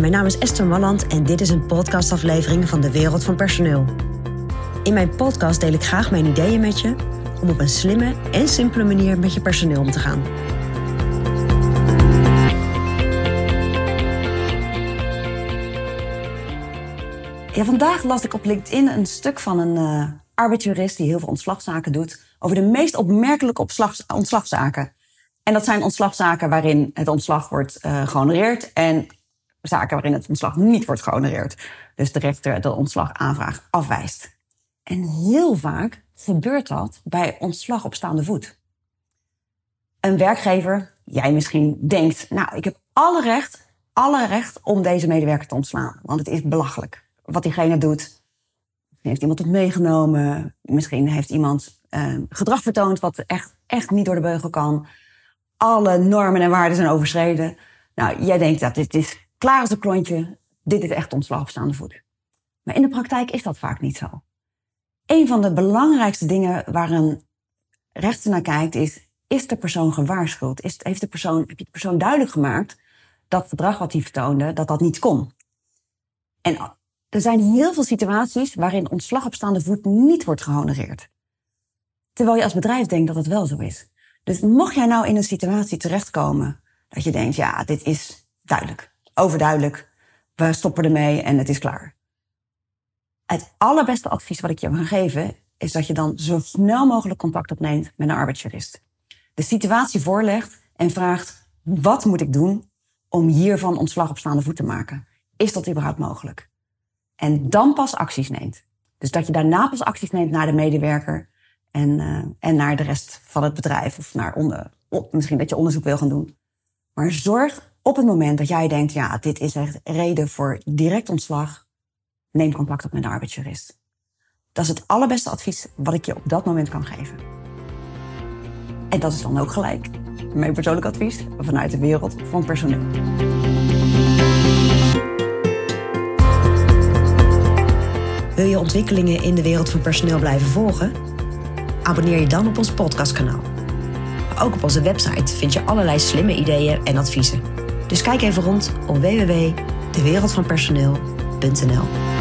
Mijn naam is Esther Malland en dit is een podcastaflevering van de Wereld van Personeel. In mijn podcast deel ik graag mijn ideeën met je om op een slimme en simpele manier met je personeel om te gaan. Ja, vandaag las ik op LinkedIn een stuk van een uh, arbeidsjurist die heel veel ontslagzaken doet over de meest opmerkelijke ontslagzaken. En dat zijn ontslagzaken waarin het ontslag wordt uh, gehonoreerd en zaken waarin het ontslag niet wordt gehonoreerd. Dus de rechter de ontslagaanvraag afwijst. En heel vaak gebeurt dat bij ontslag op staande voet. Een werkgever, jij misschien, denkt, nou, ik heb alle recht, alle recht om deze medewerker te ontslaan. Want het is belachelijk wat diegene doet. Heeft iemand het meegenomen. Misschien heeft iemand uh, gedrag vertoond wat echt, echt niet door de beugel kan. Alle normen en waarden zijn overschreden. Nou, jij denkt dat dit is klaar als een klontje. Dit is echt ontslag op staande voet. Maar in de praktijk is dat vaak niet zo. Een van de belangrijkste dingen waar een rechter naar kijkt is... is de persoon gewaarschuwd? Is, heeft de persoon, heb je de persoon duidelijk gemaakt dat het gedrag wat hij vertoonde, dat dat niet kon? En er zijn heel veel situaties waarin ontslag op staande voet niet wordt gehonoreerd. Terwijl je als bedrijf denkt dat het wel zo is. Dus mocht jij nou in een situatie terechtkomen dat je denkt, ja, dit is duidelijk, overduidelijk, we stoppen ermee en het is klaar. Het allerbeste advies wat ik je kan geven is dat je dan zo snel mogelijk contact opneemt met een arbeidsjurist. De situatie voorlegt en vraagt, wat moet ik doen om hiervan ontslag op staande voet te maken? Is dat überhaupt mogelijk? En dan pas acties neemt. Dus dat je daarna pas acties neemt naar de medewerker en, uh, en naar de rest van het bedrijf. Of naar onder, misschien dat je onderzoek wil gaan doen. Maar zorg op het moment dat jij denkt, ja, dit is echt reden voor direct ontslag, neem contact op met een arbeidsjurist. Dat is het allerbeste advies wat ik je op dat moment kan geven. En dat is dan ook gelijk mijn persoonlijk advies vanuit de wereld van personeel. Wil je ontwikkelingen in de wereld van personeel blijven volgen? Abonneer je dan op ons podcastkanaal. Ook op onze website vind je allerlei slimme ideeën en adviezen. Dus kijk even rond op www.dewereldvanpersoneel.nl.